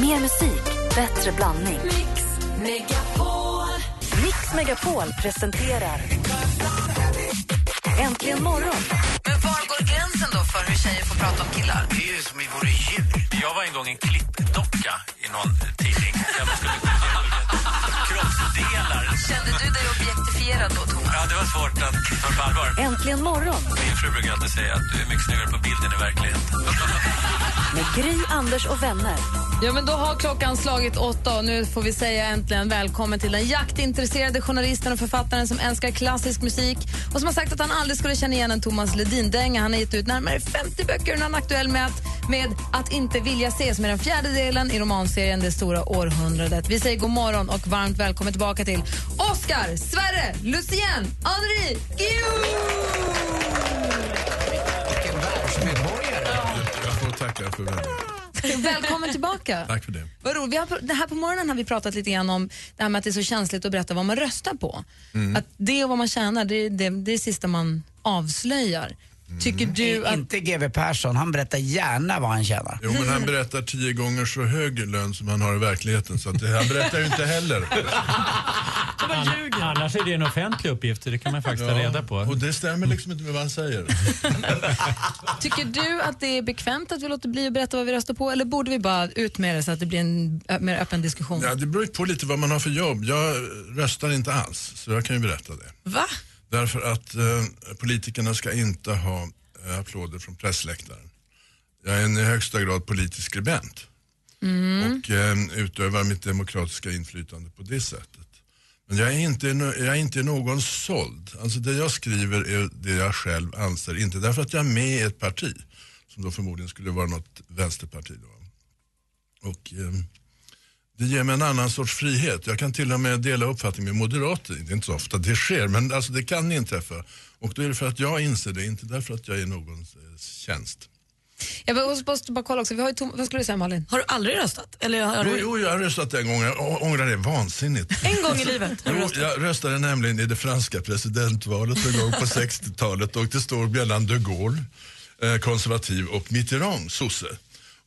Mer musik, bättre blandning. Mix Megapol. Mix Megapol presenterar Äntligen morgon. Men var går gränsen då för hur tjejer får prata om killar? Det är ju som vi vore djur. Jag var en gång en klippdocka i någon tidning. Där man skulle kroppsdelar. Kände du dig objektifierad då, Thomas? Ja, det var svårt att ta på allvar. Äntligen morgon Min fru brukar alltid säga att du är mycket snyggare på bilden i verkligheten. med Gry, Anders och vänner. Ja, men då har klockan slagit åtta och nu får vi säga äntligen välkommen till den jaktintresserade journalisten och författaren som älskar klassisk musik och som har sagt att han aldrig skulle känna igen en Thomas Ledin-dänga. Han har gett ut närmare 50 böcker och han är aktuell med att, med att inte vilja se som är den fjärde delen i romanserien Det stora århundradet. Vi säger god morgon och varmt välkommen tillbaka till Oscar, Sverre, Lucien, Henri, Guillou! Vilken världsmedborgare. Jag får tacka för vänligheten. Välkommen tillbaka. Tack för det. Vad roligt. Vi har, det här på morgonen har vi pratat lite grann om det här med att det är så känsligt att berätta vad man röstar på. Att det och vad man tjänar, det är det, det, är det sista man avslöjar. Tycker du att... Inte GW Persson, han berättar gärna vad han tjänar. Jo, men han berättar tio gånger så hög lön som han har i verkligheten, så att det, han berättar ju inte heller. Annars är det en offentlig uppgift, det kan man faktiskt ta reda på. Och det stämmer liksom inte med vad han säger. Tycker du att det är bekvämt att vi låter bli att berätta vad vi röstar på eller borde vi bara ut med det så att det blir en ö- mer öppen diskussion? Ja, det beror ju på lite vad man har för jobb. Jag röstar inte alls, så jag kan ju berätta det. Va? Därför att eh, politikerna ska inte ha eh, applåder från pressläktaren. Jag är en i högsta grad politisk skribent och eh, utövar mitt demokratiska inflytande på det sättet. Men jag är inte, jag är inte någon såld. Alltså det jag skriver är det jag själv anser, inte därför att jag är med i ett parti som då förmodligen skulle vara något vänsterparti. Då. Och, eh, det ger mig en annan sorts frihet. Jag kan till och med dela uppfattning med moderater. Det är inte så ofta det sker, men alltså det kan inträffa. Och då är det för att jag inser det, inte därför att jag är någons eh, tjänst. Jag måste bara kolla också. Vi har ju Tom- vad skulle du säga Malin? Har du aldrig röstat? Eller har Jo, du... jo, jag har röstat en gång, jag ångrar det vansinnigt. En gång i livet har du Jo, röstat? jag röstade nämligen i det franska presidentvalet en gång på 60-talet och det stod mellan de Gaulle, eh, konservativ, och Mitterrand, sosse.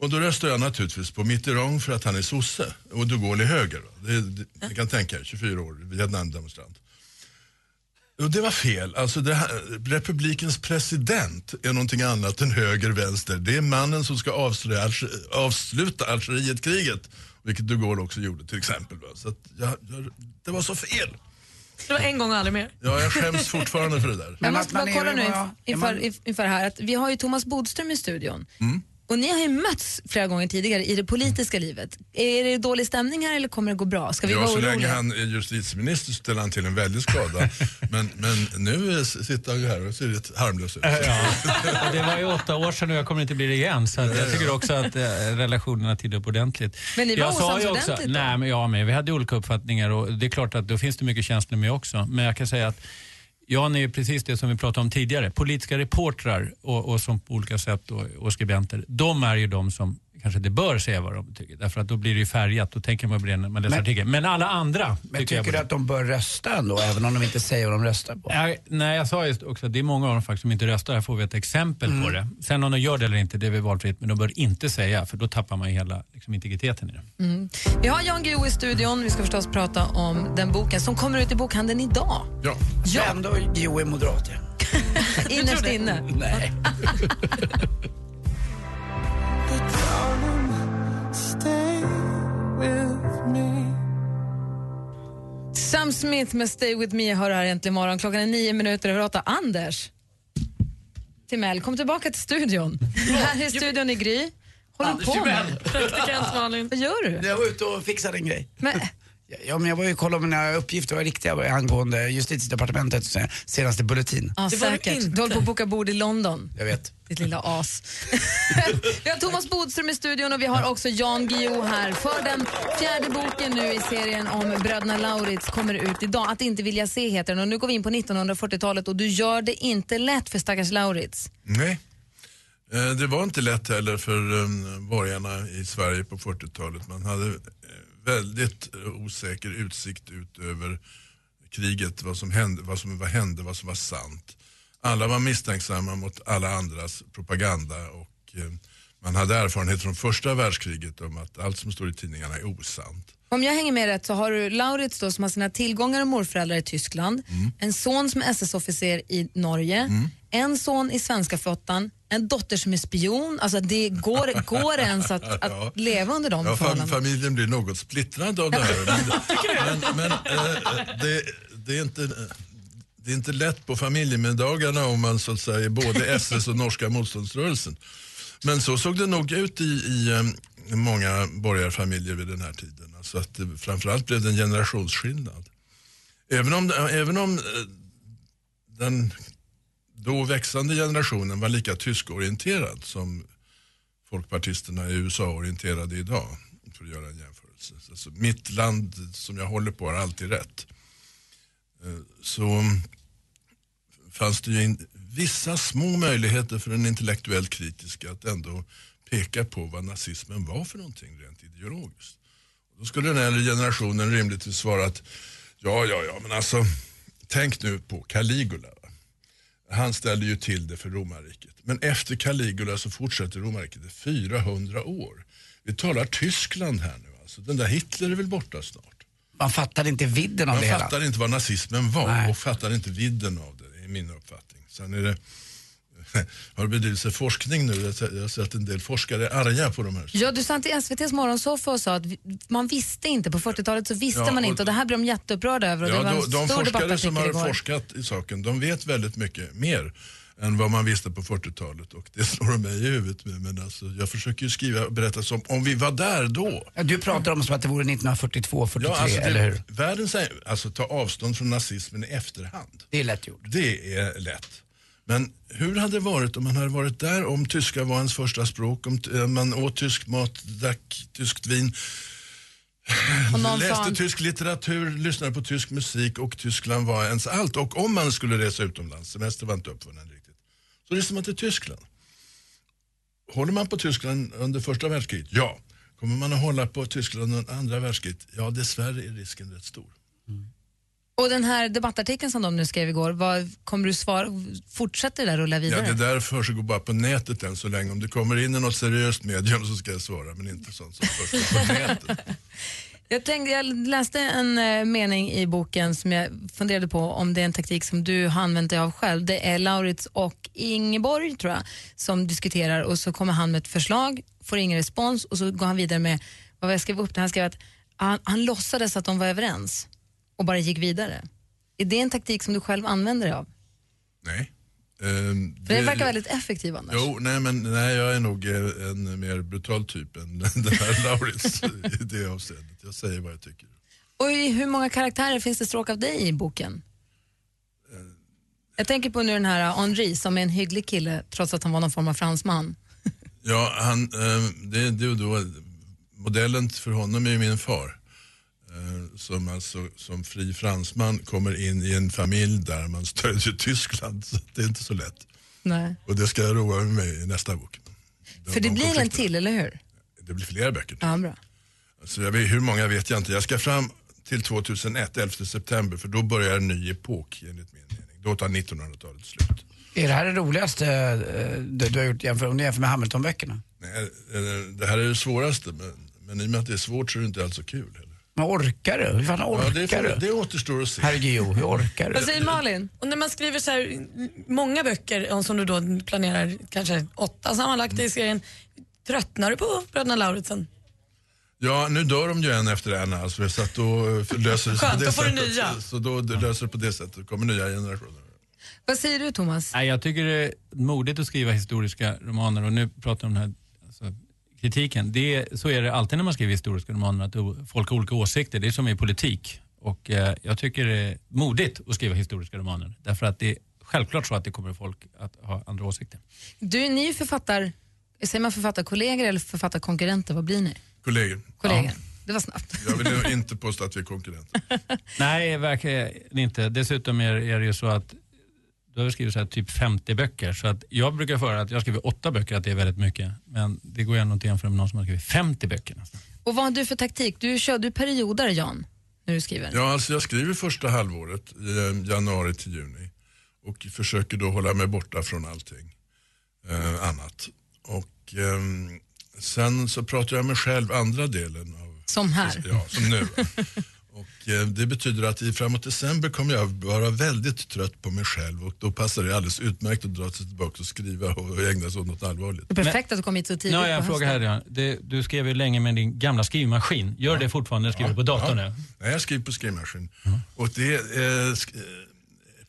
Och då röstade jag naturligtvis på Mitterrand för att han är sosse och de Gaulle är höger. Det, det, ni kan tänka er, 24 år, Vietnamdemonstrant. Och det var fel. Alltså det här, republikens president är någonting annat än höger, vänster. Det är mannen som ska avslöja, avsluta Algerietkriget, vilket de Gaulle också gjorde till exempel. Så att jag, jag, det var så fel. Det var en gång och aldrig mer. Ja, jag skäms fortfarande för det där. Jag Men måste bara kolla nu ja, inf- är man- inför, inför här att vi har ju Thomas Bodström i studion. Och ni har ju mötts flera gånger tidigare i det politiska livet. Är det dålig stämning här eller kommer det gå bra? Ska vi Ja, vara så länge oroliga? han är justitieminister ställer han till en väldig skada. men, men nu sitter han här och ser lite harmlös ut. Ja. Det var ju åtta år sedan och jag kommer inte bli det igen. Så att jag tycker också att eh, relationerna tillhör upp ordentligt. Men ni var jag sa osams ju också, ordentligt nej, men jag med. Vi hade olika uppfattningar och det är klart att då finns det mycket känslor med också. Men jag kan säga att Jan är ju precis det som vi pratade om tidigare. Politiska reportrar och, och som på olika sätt och, och skribenter, de är ju de som kanske inte bör säga vad de tycker. Därför att då blir det ju färgat, då tänker man på det när man läser Men- artikeln. Men alla andra Men tycker jag tycker du att de bör rösta ändå, även om de inte säger vad de röstar på? Ja, nej, jag sa just också att det är många av dem faktiskt som inte röstar. Här får vi ett exempel på Mm. det. Sen om de gör det eller inte, det är väl valfritt. Men de bör inte säga, för då tappar man ju hela liksom, integriteten i det. Vi har Jan Guillou i studion. Vi ska förstås prata om den boken som kommer ut i bokhandeln idag. Ja. Ja. Ändå Gio är moderat ja. Innerst inne. Nej. Sam Smith med Stay With Me hör här äntligen morgon. Klockan är nio minuter över åtta. Anders Timell, kom tillbaka till studion. här i studion i Gry. Håller du på med? Praktikant Malin. Vad gör du? Jag var ute och fixade en grej. Men, Ja, men jag var ju och kollade om mina uppgifter var riktiga angående justitiedepartementets senaste bulletin. ja, säkert. Du håller på att boka bord i London. Jag vet. Ditt lilla as. vi har Thomas Bodström i studion och vi har också Jan Guillou här. För den fjärde boken nu i serien om bröderna Lauritz kommer ut idag. Att inte vilja se heter den. Och nu går vi in på 1940-talet och du gör det inte lätt för stackars Lauritz. Nej. Eh, det var inte lätt heller för ehm, borgarna i Sverige på 40-talet. Man hade eh, väldigt eh, osäker utsikt ut över kriget, vad som hände, vad som var, hände, vad som var sant. Alla var misstänksamma mot alla andras propaganda och eh, Man hade erfarenhet från första världskriget om att allt som står i tidningarna är osant. Om jag hänger med rätt så har du Laurits då som har sina tillgångar och morföräldrar i Tyskland, Mm. en son som är SS-officer i Norge, en son i svenska flottan, en dotter som är spion. Alltså det går, går det ens att, att Ja. leva under de Ja, förhållandena? familjen blir något splittrad av det här. Men, men, men eh, det, det, är inte, det är inte lätt på familjemiddagarna om man så att säga är både SS och norska motståndsrörelsen. Men så såg det nog ut i, i eh, många borgarfamiljer vid den här tiden. Alltså att det, framförallt blev det en generationsskillnad. Även om, även om eh, den då växande generationen var lika tyskorienterad som folkpartisterna i USA orienterade idag. För att göra en jämförelse. Alltså, mitt land som jag håller på har alltid rätt. Eh, så fanns det ju in, vissa små möjligheter för en intellektuellt kritisk att ändå peka på vad nazismen var för någonting rent ideologiskt. Då skulle den äldre generationen rimligtvis svara att ja, ja, ja, men alltså tänk nu på Caligula. Va? Han ställde ju till det för romarriket. Men efter Caligula så fortsätter romarriket i 400 år. Vi talar Tyskland här nu alltså. Den där Hitler är väl borta snart. Man fattade inte vidden av Man det hela. fattar inte vad nazismen var Nej. och fattar inte vidden av det, är min uppfattning. Sen är det, har det bedrivits forskning nu, jag har- sett en del forskare är arga på de här. Ja, du satt i SVTs morgonsoffa och sa att man visste inte, på 40-talet så visste Ja, man inte och det här blev de jätteupprörda över och det var Ja, en de, de stor forskare som har igår. forskat i saken, de vet väldigt mycket mer än vad man visste på 40-talet och det slår de mig i huvudet med. Men alltså, jag försöker ju skriva och berätta som om vi var där då. Ja, Du pratar om som att det vore 1942, 43, alltså, det- eller hur? Världen säger, alltså ta avstånd från nazismen i efterhand. Det är lätt gjort. Det är lätt. Men hur hade det varit om man hade varit där, om tyska var ens första språk, om eh, man åt tysk mat, drack tyskt vin, läste han, tysk litteratur, lyssnade på tysk musik och Tyskland var ens allt. Och om man skulle resa utomlands, semester var inte uppfunnen så reser man till Tyskland. Håller man på Tyskland under första världskriget? Ja. Kommer man att hålla på Tyskland under andra världskriget? Ja, dessvärre är risken rätt stor. och den här debattartikeln som de nu skrev igår, vad, kommer du svara, fortsätter det där rulla Ja, vidare? det där försiggår bara på nätet än så länge. Om det kommer in i något seriöst medium så ska jag svara, men inte sånt som försiggår på nätet. Jag, tänkte, jag läste en eh, mening i boken som jag funderade på om det är en taktik som du har använt dig av själv. Det är Laurits och Ingeborg tror jag som diskuterar och så kommer han med ett förslag, får ingen respons och så går han vidare med vad jag skrev upp det. Han skrev att han, han låtsades att de var överens och bara gick vidare. Är det en taktik som du själv använder dig av? Nej. Ehm, För det verkar väldigt effektiv annars. Jo, nej, men nej, jag är nog eh, en mer brutal typ än den här Laurits i det avseendet. Jag säger vad jag tycker. Och i hur många karaktärer finns det stråk av dig i boken? Jag tänker på nu den här Henri som är en hygglig kille trots att han var någon form av fransman. Ja, han, eh, det, det då, modellen för honom är ju min far. Eh, som alltså som fri fransman kommer in i en familj där man stödjer Tyskland. Så det är inte så lätt. Nej. Och det ska jag roa mig med i nästa bok. De- För det de blir en till, eller hur? Det blir flera böcker. Ja, bra. Så jag vet, hur många vet jag inte. Jag ska fram till 2001, 11 september, för då börjar en ny epok enligt min mening. Då tar 1900-talet slut. Är det här det roligaste eh, du, du har gjort jämför, om du jämför med Hamilton-böckerna? Nej, eh, det här är det svåraste, men, men i och med att det är svårt så är det inte alls så kul. Men orkar du? Hur fan Ja, orkar det, får, du? det återstår att se. Herregud, hur orkar du? Vad säger Malin? Och när man skriver så här många böcker, och som du då planerar kanske åtta sammanlagt i serien, tröttnar du på bröderna Lauritsen? Ja, nu dör de ju en efter en alltså, så att då eh, löser det sig Skönt, på det då får du sättet. nya. Så, så då löser det på det sättet, kommer nya generationer. Vad säger du Thomas? Nej, jag tycker det är modigt att skriva historiska romaner och nu pratar vi om den här kritiken. Det, är- så är det alltid när man skriver historiska romaner, att folk har olika åsikter. Det är som i politik. Och eh, jag tycker det är modigt att skriva historiska romaner. Därför att det är självklart så att det kommer folk att ha andra åsikter. Du, ni är författar, säger man författarkollegor eller författarkonkurrenter? Vad blir ni? Kollegor, Kollegor. Det var snabbt. jag vill inte påstå att vi är konkurrenter. Nej, verkligen inte. Dessutom är, är det ju så att du har skrivit så här, typ 50 böcker. Så att jag brukar föra att jag skriver åtta böcker, att det är väldigt mycket. Men det går ändå inte att jämföra med någon som har skrivit 50 böcker nästan. Och vad har du för taktik? Du kör du perioder Jan, när du skriver? Ja, alltså jag skriver första halvåret, eh, januari till juni. Och försöker då hålla mig borta från allting eh, annat. och ehm, sen så pratar jag med själv andra delen av Som här. Ja, som nu. Eh, det betyder att i framåt december kommer jag vara väldigt trött på mig själv och då passar det alldeles utmärkt att dra sig tillbaka och skriva och ägna sig åt något allvarligt. Det är perfekt att du kom hit så tidigt Nu har jag en fråga här. Ja. Det, du skrev ju länge med din gamla skrivmaskin. Gör det fortfarande? Skriver du på datorn nu? Nej, jag skriver på skrivmaskin. Och det eh, sk- eh,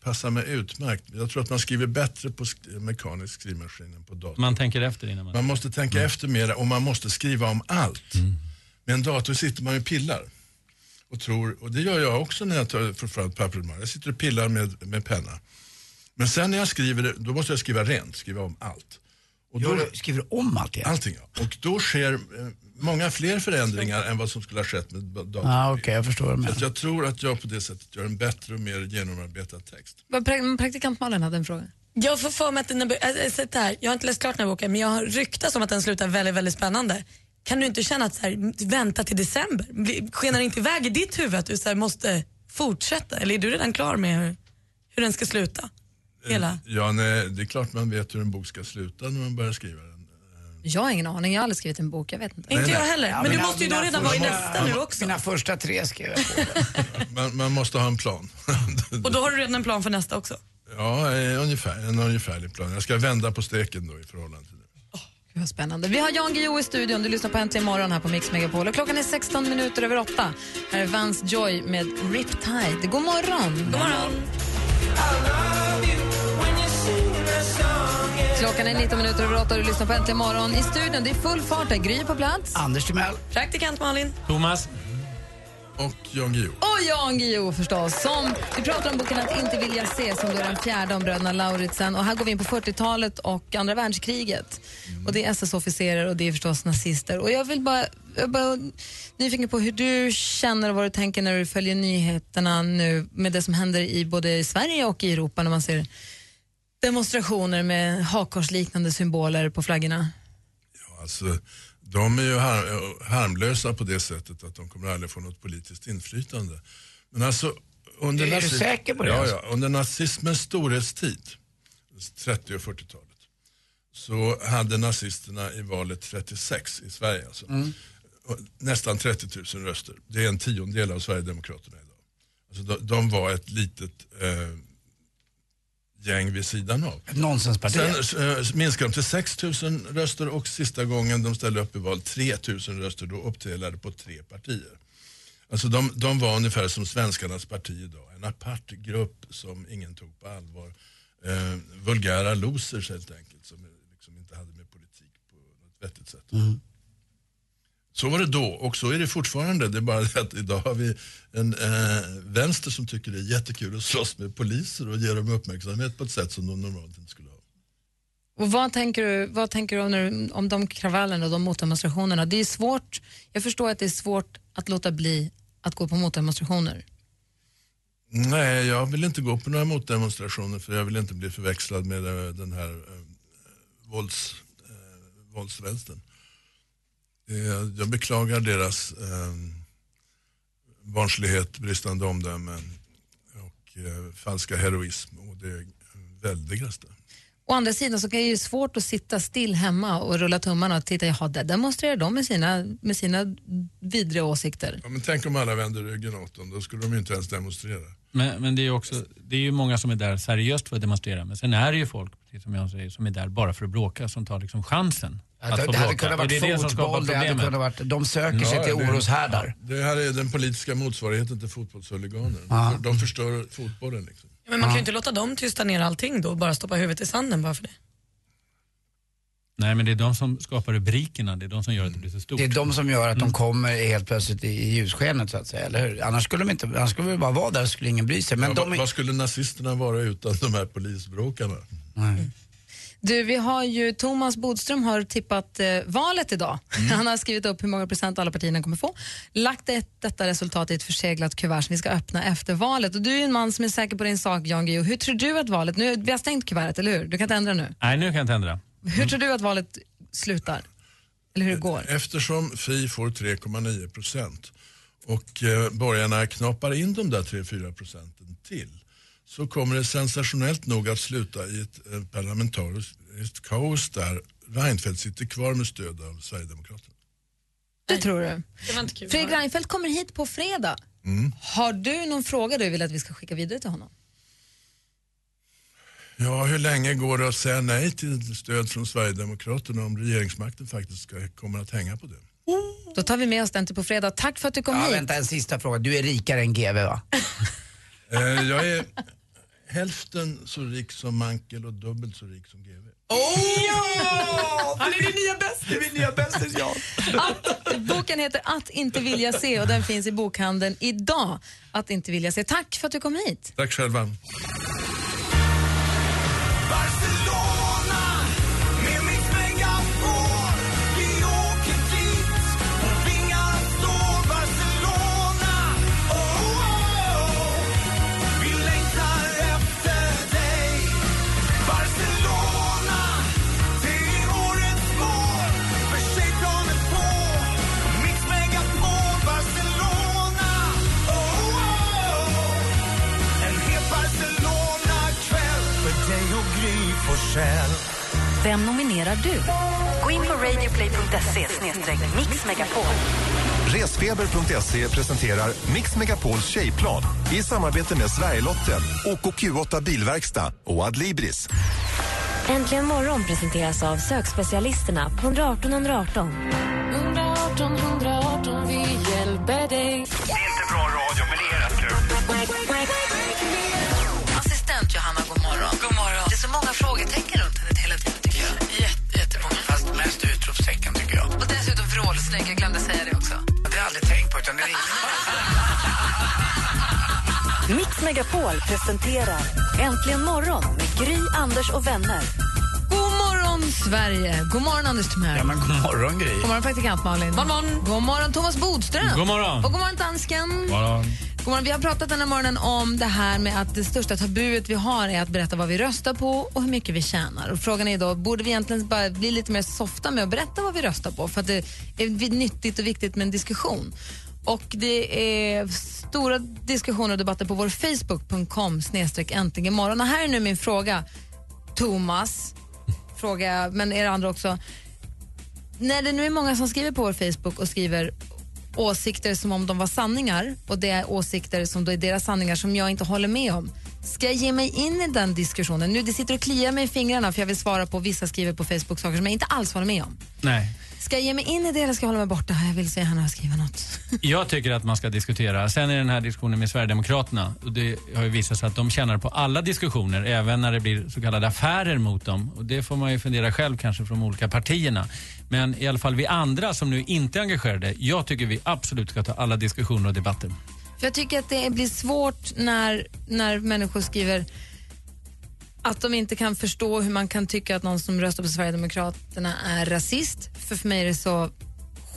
passar mig utmärkt. Jag tror att man skriver bättre på sk- mekanisk skrivmaskin än på dator. Man tänker efter innan man... Man måste tänka efter mer och man måste skriva om allt. Med en dator sitter man ju pillar. Och, tror, och det gör jag också när jag tar, fram papper Jag sitter och pillar med, med penna. Men sen när jag skriver det, då måste jag skriva rent, skriva om allt. Och då, du, skriver du om allt igen? allting ja. Och då sker eh, många fler förändringar än vad som skulle ha skett med datorn. Ja, okej, jag förstår Så jag tror att jag på det sättet gör en bättre och mer genomarbetad text. Praktikant Malin hade en fråga. Jag får för mig att den äh, äh, här, jag har inte läst klart den här boken men jag har ryktats om att den slutar väldigt, väldigt spännande. Kan du inte känna att så här, vänta till december? Skenar det inte iväg i ditt huvud att du så här, måste fortsätta? Eller är du redan klar med hur, hur den ska sluta? Hela? Ja, nej, det är klart man vet hur en bok ska sluta när man börjar skriva den. Jag har ingen aning, jag har aldrig skrivit en bok. Jag vet inte. Inte jag heller. Ja, men du mina- måste ju då redan vara i nästa nu också. Mina första tre skrev jag på. Man, man måste ha en plan. Och då har du redan en plan för nästa också? ja, eh, ungefär, en ungefärlig plan. Jag ska vända på steken då i förhållande till det. Vad spännande. Vi har Jan Guillou i studion. Du lyssnar på Äntligen morgon här på Mix Megapol. Och klockan är 16 minuter över 8. Här är Vance Joy med Riptide. God morgon! God morgon! Klockan är 19 minuter över 8 och du lyssnar på Äntligen morgon. I studion, det är full fart. Där. Gry på plats. Anders Timell. Praktikant Malin? Thomas? Och Jan Guillou. Och Jan Guillou förstås. Som, vi pratar om boken Att inte vilja se som då är den fjärde om bröderna Lauritsen. Och här går vi in på 40-talet och andra världskriget. Och det är SS-officerare och det är förstås nazister. Och jag vill bara, jag bara nyfiken på hur du känner och vad du tänker när du följer nyheterna nu med det som händer i både i Sverige och i Europa när man ser demonstrationer med hakkorsliknande symboler på flaggorna. Alltså, de är ju har, harmlösa på det sättet att de kommer aldrig få något politiskt inflytande. Men alltså, under, Är du säker på det, Ja, ja, under nazismens storhetstid, 30 och 40-talet, så hade nazisterna i valet 36 i Sverige. Alltså. Mm. Nästan 30 000 röster. Det är en tiondel av Sverigedemokraterna idag. Alltså, de, de var ett litet eh, gäng vid sidan av. Ett nonsensparti. Sen eh, minskade de till 6 000 röster och sista gången de ställde upp i val 3 000 röster. Då uppdelade på tre partier. Alltså de, de var ungefär som svenskarnas parti idag. En apart grupp som ingen tog på allvar. Eh, vulgära losers helt enkelt som liksom inte hade med politik på något vettigt sätt. Så var det då och så är det fortfarande. Det är bara det att idag har vi en eh, vänster som tycker det är jättekul att slåss med poliser och ge dem uppmärksamhet på ett sätt som de normalt inte skulle ha. Och vad tänker du, vad tänker du om, du- om de kravallerna och de motdemonstrationerna? Det är svårt, jag förstår att det är svårt att låta bli att gå på motdemonstrationer. Nej, jag vill inte gå på några motdemonstrationer för jag vill inte bli förväxlad med eh, den här eh, vålds, eh, våldsvänstern. Eh, jag beklagar deras eh, barnslighet, bristande omdömen och eh, falska heroism och det väldigaste. Å andra sidan så kan det ju svårt att sitta still hemma och rulla tummarna och titta, jaha, där demonstrerar de med sina, med sina vidriga åsikter. Ja, men tänk om alla vänder ryggen åt dem, då skulle de ju inte ens demonstrera. Men, men det är också, det är ju många som är där seriöst för att demonstrera. Men sen är det ju folk, precis som jag säger, som är där bara för att bråka, som tar liksom chansen att det, hade kunnat är varit det fotboll, det hade kunnat varit, de söker sig Ja, till det- oroshärdar. Det här är den politiska motsvarigheten till fotbollshuliganer. Ja. De förstör fotbollen. Liksom. Men man kan ju inte låta dem tysta ner allting då och bara stoppa huvudet i sanden bara för det. Nej, men det är de som skapar rubrikerna, det är de som gör att det blir så stort. Det är de som gör att Mm. de kommer helt plötsligt i, i ljusskenet så att säga, eller hur? Annars skulle de inte, annars skulle de bara vara där så skulle ingen bry sig. Men Ja, de Vad skulle nazisterna vara utan de här polisbråkarna? Nej. Du, vi har ju, Thomas Bodström har tippat eh, valet idag. Han har skrivit upp hur många procent alla partierna kommer få, lagt ett, detta resultat i ett förseglat kuvert som vi ska öppna efter valet. Och du är en man som är säker på din sak, Jan Guillou. Hur tror du att valet, nu, vi har stängt kuvertet, eller hur? Du kan inte ändra nu. Nej, nu kan jag inte ändra. Hur tror du att valet slutar? Eller hur det går? Eftersom Fi får 3,9 procent och eh, borgarna knoppar in de där 3-4 procenten till så kommer det sensationellt nog att sluta i ett eh, parlamentariskt kaos där Reinfeldt sitter kvar med stöd av Sverigedemokraterna. Det tror du. Det var inte kul. Fredrik Reinfeldt kommer hit på fredag. Har du någon fråga du vill att vi ska skicka vidare till honom? Ja, hur länge går det att säga nej till stöd från Sverigedemokraterna om regeringsmakten faktiskt ska, kommer att hänga på det? Då tar vi med oss den till på fredag. Tack för att du kom Ja, hit. vänta en sista fråga. Du är rikare än GV va? Eh, jag är hälften så rik som Mankel och dubbelt så rik som GV. Ja! Han är din nya bästis! Det är min nya bästis, ja. Att, boken heter Att inte vilja se och den finns i bokhandeln idag. Att inte vilja se. Tack för att du kom hit. Tack själva. Nominerar du? Gå in på radioplay.se mixmegapol. Resfeber.se presenterar Mix Megapols tjejplan i samarbete med Sverigelotten, OKQ8 Bilverkstad och Adlibris. Äntligen morgon presenteras av sökspecialisterna på 118 118. 118 118, vi hjälper dig. Assistent Johanna, god morgon. God morgon. Det är så många frågetecken runt vrålsnygg, jag glömde säga det också. Det har jag aldrig tänkt på utan det är Mix Megapol presenterar Äntligen morgon med Gry, Anders och vänner. God morgon, Sverige. God morgon, Anders Timell. Ja men god morgon Gry. God morgon, praktikant Malin. God morgon, god morgon Thomas Bodström. God morgon. Och god morgon, dansken. God morgon. Vi har pratat den här morgonen om det här med att det största tabuet vi har är att berätta vad vi röstar på och hur mycket vi tjänar. Och frågan är då, borde vi egentligen bara bli lite mer softa med att berätta vad vi röstar på? För att det är nyttigt och viktigt med en diskussion. Och det är stora diskussioner och debatter på vår Facebook.com snedstreck äntligen morgon. Och här är nu min fråga, Thomas, fråga jag, men er andra också. När det nu är många som skriver på vår Facebook och skriver åsikter som om de var sanningar och det är åsikter som då är deras sanningar som jag inte håller med om. Ska jag ge mig in i den diskussionen? Nu det sitter och kliar mig i fingrarna för jag vill svara på vissa skriver på Facebook saker som jag inte alls håller med om. Nej. Ska jag ge mig in i det eller ska jag hålla mig borta? Jag vill se Hanna skriva något. Jag tycker att man ska diskutera. Sen är den här diskussionen med Sverigedemokraterna, och det har ju visat sig att de tjänar på alla diskussioner, även när det blir så kallade affärer mot dem. Och det får man ju fundera själv kanske från de olika partierna. Men i alla fall vi andra som nu inte är engagerade, jag tycker vi absolut ska ta alla diskussioner och debatter. För jag tycker att det blir svårt när, när människor skriver att de inte kan förstå hur man kan tycka att någon som röstar på Sverigedemokraterna är rasist. För för mig är det så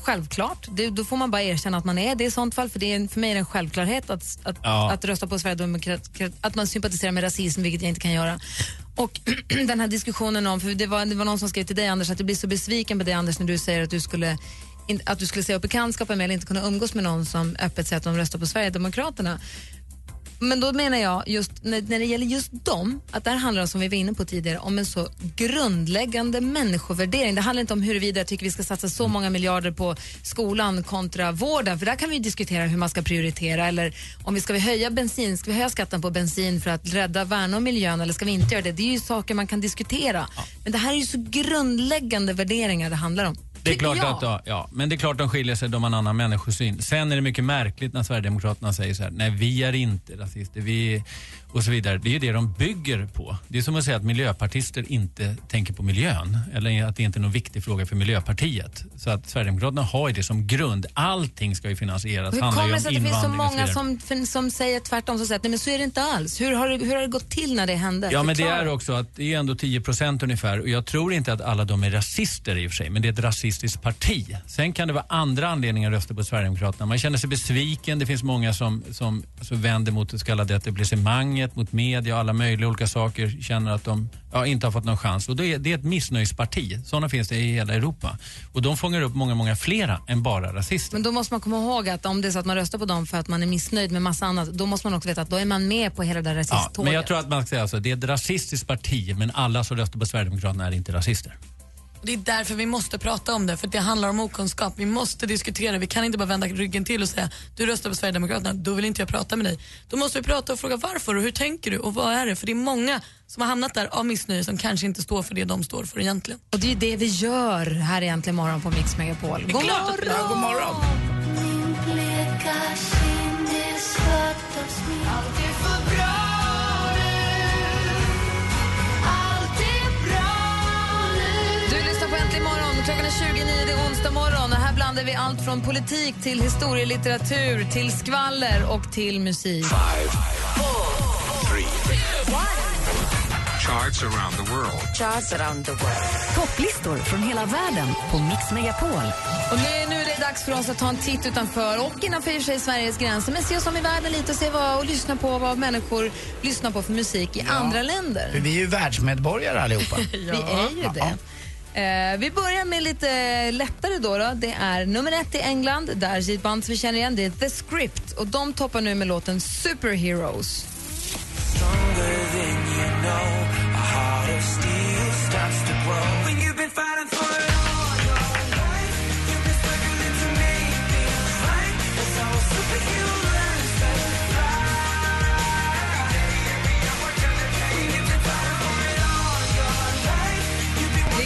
självklart. Det, då får man bara erkänna att man är det i sånt fall. För det är för mig är det en självklarhet att, att, Ja. att rösta på Sverigedemokraterna, att man sympatiserar med rasism, vilket jag inte kan göra. Och den här diskussionen om, för det var, det var någon som skrev till dig Anders, att du blir så besviken på dig Anders när du säger att du skulle att du skulle säga upp bekantskapen med eller inte kunna umgås med någon som öppet säger att de röstar på Sverigedemokraterna. Men då menar jag, just när, när det gäller just dem, att det här handlar som vi var inne på tidigare om en så grundläggande människovärdering. Det handlar inte om huruvida jag tycker vi ska satsa så många miljarder på skolan kontra vården, för där kan vi diskutera hur man ska prioritera. Eller om vi ska vi höja bensin, ska vi höja skatten på bensin för att rädda, värna om miljön eller ska vi inte göra det? Det är ju saker man kan diskutera. Men det här är ju så grundläggande värderingar det handlar om. Det är klart jag. att, ja, men det är klart de skiljer sig, de har en annan människosyn. Sen är det mycket märkligt när Sverigedemokraterna säger så här, nej vi är inte rasister, vi och så vidare. Det är ju det de bygger på. Det är som att säga att miljöpartister inte tänker på miljön, eller att det inte är någon viktig fråga för Miljöpartiet. Så att Sverigedemokraterna har ju det som grund. Allting ska ju finansieras. Hur kommer om det sig att det finns så många som, som säger tvärtom, som säger att nej, men så är det inte alls? Hur har, hur har det gått till när det hände? Ja, men det är också att det är ändå 10 procent ungefär och jag tror inte att alla de är rasister i och för sig, men det är ett rasistiskt parti. Sen kan det vara andra anledningar att rösta på Sverigedemokraterna. Man känner sig besviken, det finns många som, som alltså vänder mot det så kallade etablissemanget, mot media och alla möjliga olika saker, känner att de ja, inte har fått någon chans. Och det är, det är ett missnöjesparti, sådana finns det i hela Europa. Och de fångar upp många, många flera än bara rasister. Men då måste man komma ihåg att om det är så att man röstar på dem för att man är missnöjd med massa annat, då måste man också veta att då är man med på hela det där Ja, rasisttåget. men jag tror att man ska säga så, det är ett rasistiskt parti, men alla som röstar på Sverigedemokraterna är inte rasister. Det är därför vi måste prata om det, för det handlar om okunskap. Vi måste diskutera, vi kan inte bara vända ryggen till och säga du röstar på Sverigedemokraterna, då vill inte jag prata med dig. Då måste vi prata och fråga varför och hur tänker du och vad är det? För det är många som har hamnat där av missnöje som kanske inte står för det de står för egentligen. Och det är ju det vi gör här egentligen morgon på Mix Megapol. God morgon! Ja, god morgon. Du Äntligen morgon. Klockan är 29, det är onsdag morgon. Och här blandar vi allt från politik till historielitteratur, till skvaller och till musik. Charts around the world. Charts around the world. Topplistor från hela världen på Mix Megapol. Och nu, nu är det dags för oss att ta en titt utanför och innanför i sig Sveriges gränser. Men se oss om i världen lite och se vad, och lyssna på vad människor lyssnar på för musik i andra länder. För vi är ju världsmedborgare allihopa. Vi är ju det. Eh, vi börjar med lite lättare då, då. Det är nummer ett i England, där är ett band som vi känner igen, det är The Script. Och de toppar nu med låten Superheroes.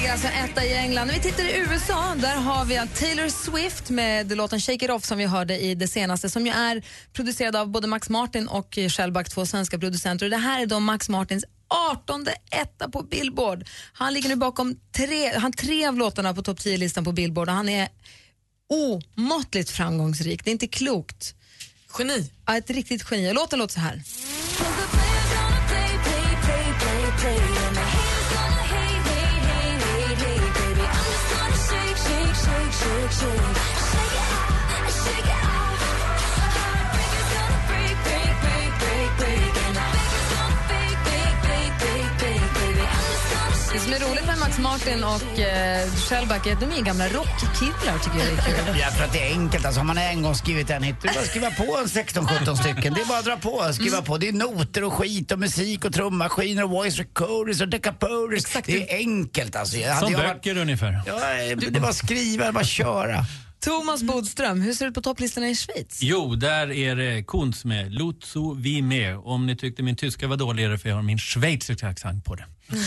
Ligger alltså etta i England. När vi tittar i USA, där har vi Taylor Swift med låten Shake It Off som vi hörde i det senaste, som ju är producerad av både Max Martin och Shellback, två svenska producenter. Och det här är då Max Martins 18 etta på Billboard. Han ligger nu bakom tre, han tre av låtarna på topp 10-listan på Billboard och han är omåttligt framgångsrik. Det är inte klokt. Geni. Ja, ett riktigt geni. Låten låter så här. change. Det som är roligt med Max Martin och eh, Shellback är att de är gamla rockkillar tycker jag är kul. Jag tror att det är enkelt. Alltså, har man en gång skrivit en hit, det är bara att skriva på en 16-17 stycken. Det är bara att dra på skriva på. Det är noter och skit och musik och trummaskiner och voice recorders och decapoders. Det är enkelt alltså. Som jag varit- böcker ungefär. Ja, det var skriva, det var köra. Thomas Bodström, hur ser det ut på topplistorna i Schweiz? Jo, där är det Kunz med Lutzu vi med. Om ni tyckte min tyska var dålig är det för jag har min schweiziska accent på det. Men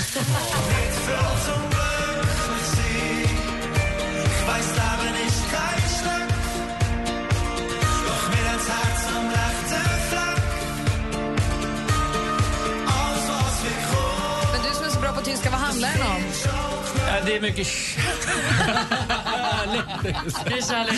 du som är så bra på tyska, vad handlar den om? Ja, det är mycket Det är kärlek,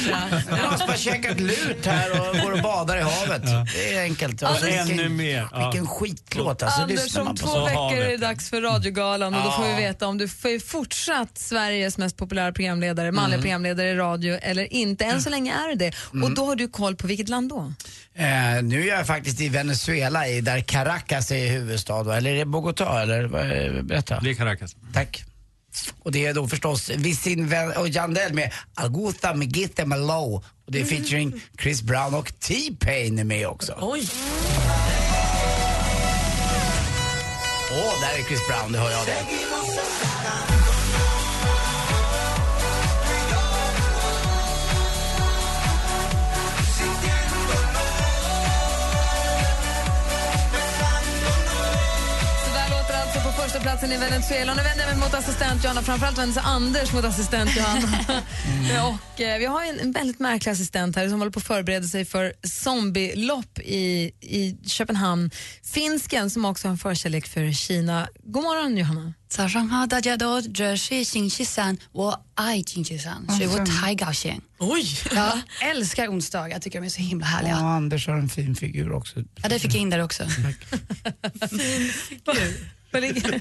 Jag har bara käkat lut här och går och badar i havet. Det är enkelt. Och så Ännu vilken, mer. Ja. vilken skitlåt alltså. Anders, om två så. veckor är det dags för Radiogalan och då får vi Ja. veta om du är fortsatt Sveriges mest populära programledare, manliga programledare i radio eller inte. Än så länge är du det. Och då har du koll på vilket land då? Eh, nu är jag faktiskt i Venezuela, i, där Caracas är huvudstad. Eller är det Bogotá? Eller? Berätta. Det är Caracas. Tack. Och det är då förstås Wisin Ven- och Jandel med Alguta Megite Malo. Och det är featuring Chris Brown och T-Pain är med också. Oj. Åh, där är Chris Brown, det hör jag det. alltså på första platsen i Venezuela. Nu vänder jag mig mot assistent Johanna, framförallt vänder sig Anders mot assistent Johanna. och, eh, vi har ju en, en väldigt märklig assistent här som håller på att förbereda sig för zombielopp i, i Köpenhamn. Finsken som också har en förkärlek för Kina. God morgon Johanna. 早上好，大家都，这是星期三，我爱星期三，所以我太高兴。 Oj. Jag älskar onsdagar, jag tycker de är så himla härliga. Ja, Anders har en fin figur också. Ja, det fick jag in där också. Vad ligger,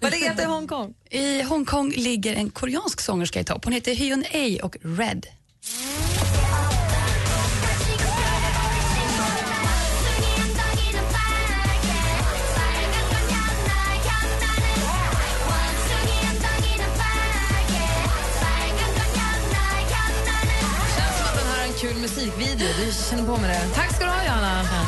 Vad ligger det i Hongkong? I Hongkong ligger en koreansk sångerska i topp. Hon heter Hyun A och Red. musikvideo. Du känner på med det. Tack ska du ha, Johanna.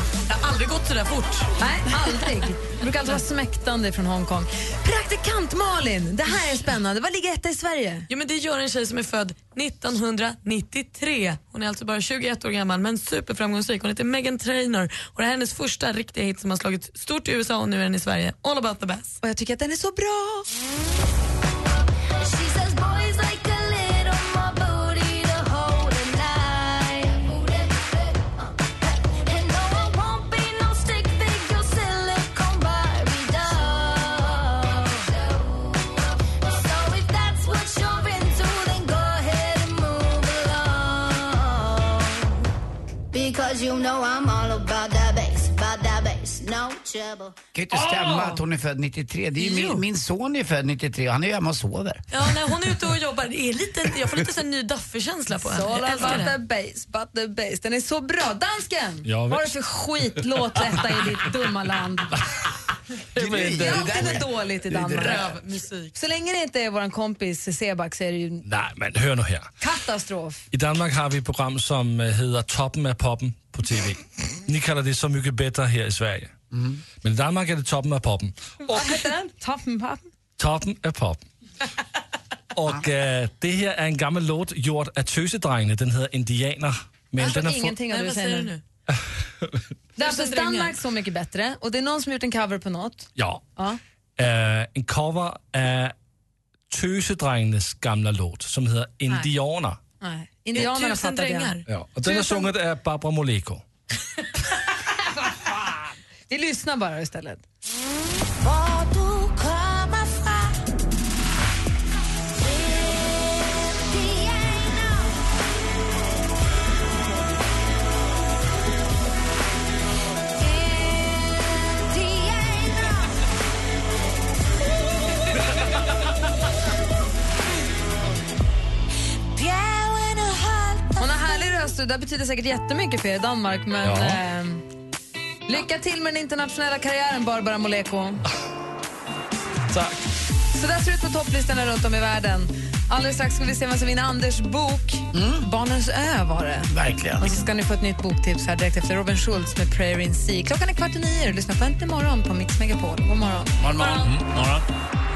Aldrig gått så där fort. Nej, aldrig. Det brukar alltid vara smäktande från Hongkong. Praktikant Malin, det här är spännande. Vad ligger etta i Sverige? Jo, men det gör en tjej som är född 1993. Hon är alltså bara 21 år gammal men superframgångsrik. Hon heter Megan Trainor och det här är hennes första riktiga hit som har slagit stort i USA och nu är den i Sverige. All about the bass. Och jag tycker att den är så bra. Because you know I'm all about that bass, about that bass, no trouble. Det kan ju inte stämma att hon är född 93. Det är ju min, min son är född 93 och han är ju hemma och sover. Ja, när hon är ute och jobbar, det är lite, jag får lite så här ny Duffy-känsla på henne. All Jag about the bass, but the bass. Den är så bra. Dansken! Ja, Vad är det för skitlåt detta i ditt dumma land? Det är något dåligt i Danmark. Rövmusik. Så länge det inte är vår kompis Seback så är det ju Nej, men hör nu här. katastrof. I Danmark har vi ett program som eh, heter Toppen av poppen på TV. Ni kallar det Så mycket bättre här i Sverige. Men i Danmark är det Toppen av poppen. Vad heter den? Toppen pappen? Toppen av poppen. Och eh, det här är en gammal låt gjord av Tösedrengene. Den heter Indianer. Men Jag den har fått- ingenting av det du säger nu. Det är. Danmark Så mycket bättre och det är någon som gjort en cover på något. Ja. Ja. Eh, en cover av Tösedrengenes gamla låt som heter Indianer. Nej. Indianerna Tusen fattar det. drängar. Ja, och den är Tusen- sunget av Barbara Moleko. Vi lyssnar bara istället. Och det betyder säkert jättemycket för er i Danmark men Ja. ehm, lycka till med den internationella karriären Barbara Moleko. Tack. Så där ser det ut på topplistorna runt om i världen. Alldeles strax ska vi se vem som vinner Anders bok. Barnens ö var det. Verkligen. Och så ska ni få ett nytt boktips här direkt efter Robin Schultz med Prayer in Sea. Klockan är kvart i nio och på Äntligen morgon på Mix Megapol. God morgon. Morgon, morgon. Du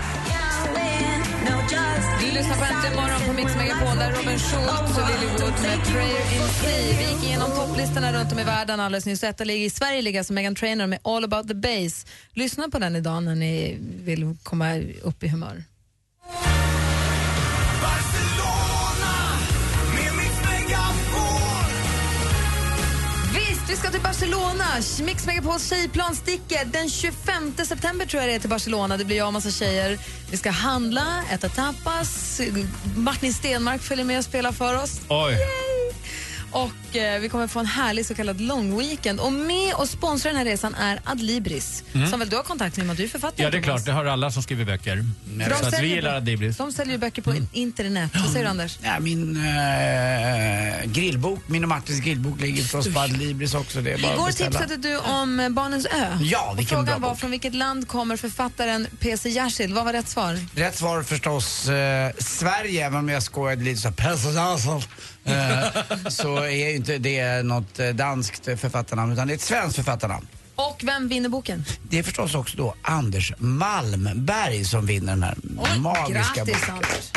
lyssnar på Äntligen morgon på Mix Megapol där Robin Schultz och Lily Wood med Prayer in Sea. Vi gick igenom topplistorna runt om i världen alldeles nyss. Etta ligger i Sverige ligger alltså Megan Trainor med All about the bass. Lyssna på den idag när ni vill komma upp i humör. Vi ska till Barcelona. Mix Megapols tjejplan sticker den 25 september tror jag det är till Barcelona. Det blir jag och massa tjejer. Vi ska handla, äta tapas. Martin Stenmark följer med och spelar för oss. Oj. Och eh, vi kommer få en härlig så kallad long weekend. Och med och sponsrar den här resan är Adlibris. Som väl du har kontakt med, du är författare. Mm. Ja, det är klart. Det har alla som skriver böcker. De Så att vi gillar Adibris. De säljer ju böcker på internet. Vad säger du Anders? Ja, min eh, grillbok, min och Martins grillbok ligger förstås på Adlibris också. Det är bara Igår tipsade du om eh, Barnens ö. Ja, och vilken bra Frågan var bok. från vilket land kommer författaren P.C. Jersild? Vad var rätt svar? Rätt svar förstås eh, Sverige, även om jag skojade lite så här, Eh, så är ju inte det något eh, danskt författarnamn utan det är ett svenskt författarnamn. Och vem vinner boken? Det är förstås också då Anders Malmberg som vinner den här magiska Grattis boken. Anders.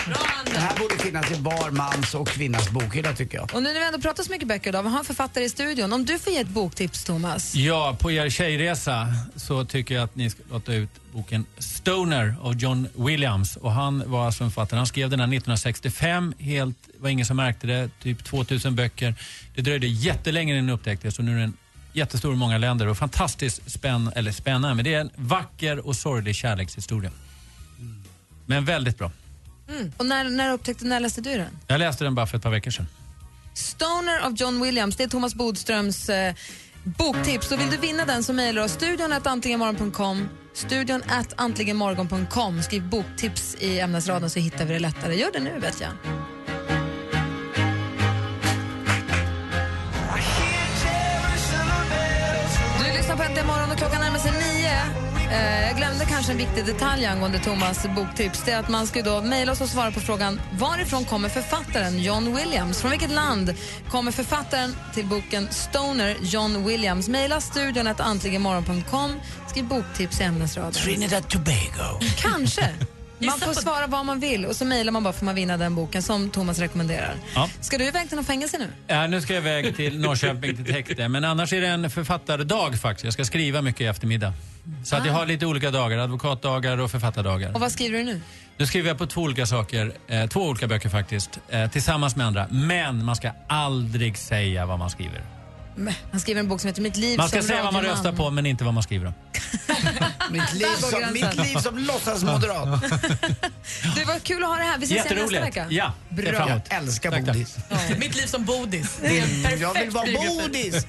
Den här borde finnas i var mans och kvinnas bokhylla tycker jag. Och nu när vi ändå pratar så mycket böcker idag, vi har en författare i studion. Om du får ge ett boktips Thomas. Ja, på er tjejresa så tycker jag att ni ska låta ut boken Stoner av John Williams. Och han var alltså en författare. Han skrev den här 1965. Helt, var ingen som märkte det. Typ 2000 böcker. Det dröjde jättelänge innan den upptäcktes och nu är den jättestor i många länder och fantastiskt spänn, eller spännande. Men det är en vacker och sorglig kärlekshistoria. Men väldigt bra. Och när, när upptäckte, när läste du den? Jag läste den bara för ett par veckor sedan. Stoner av John Williams, det är Thomas Bodströms eh, boktips. Så vill du vinna den så mejlar du oss studion at antligenmorgon.com studion at antligenmorgon.com. Skriv boktips i ämnesraden så hittar vi det lättare. Gör det nu vet jag. Eh, jag glömde kanske en viktig detalj angående Thomas boktips. Det är att man ska då mejla oss och svara på frågan varifrån kommer författaren John Williams? Från vilket land kommer författaren till boken Stoner, John Williams? Mejla studion att antligenmorgon.com. Skriv boktips i ämnesraden. Trinidad Tobago. Kanske. Man får svara vad man vill och så mejlar man bara får man vinna den boken som Thomas rekommenderar. Ja. Ska du iväg till någon fängelse nu? Ja, nu ska jag iväg till Norrköping till häkte. Men annars är det en författardag faktiskt. Jag ska skriva mycket i eftermiddag. Så att jag har lite olika dagar. Advokatdagar och författardagar. Och vad skriver du nu? Nu skriver jag på två olika saker. Eh, två olika böcker faktiskt. Eh, tillsammans med andra. Men man ska aldrig säga vad man skriver. Han skriver en bok som heter Mitt liv Man ska som säga vad man radioman. röstar på men inte vad man skriver om. Mitt liv, som, mitt liv som låtsasmoderat. Du, vad kul att ha dig här. Vi ses igen nästa Jätteroligt. vecka. Ja, Bra. emot. Jag älskar Tack, tack. bodis. Mitt liv som bodis. Det är en perfekt Jag vill vara bodis.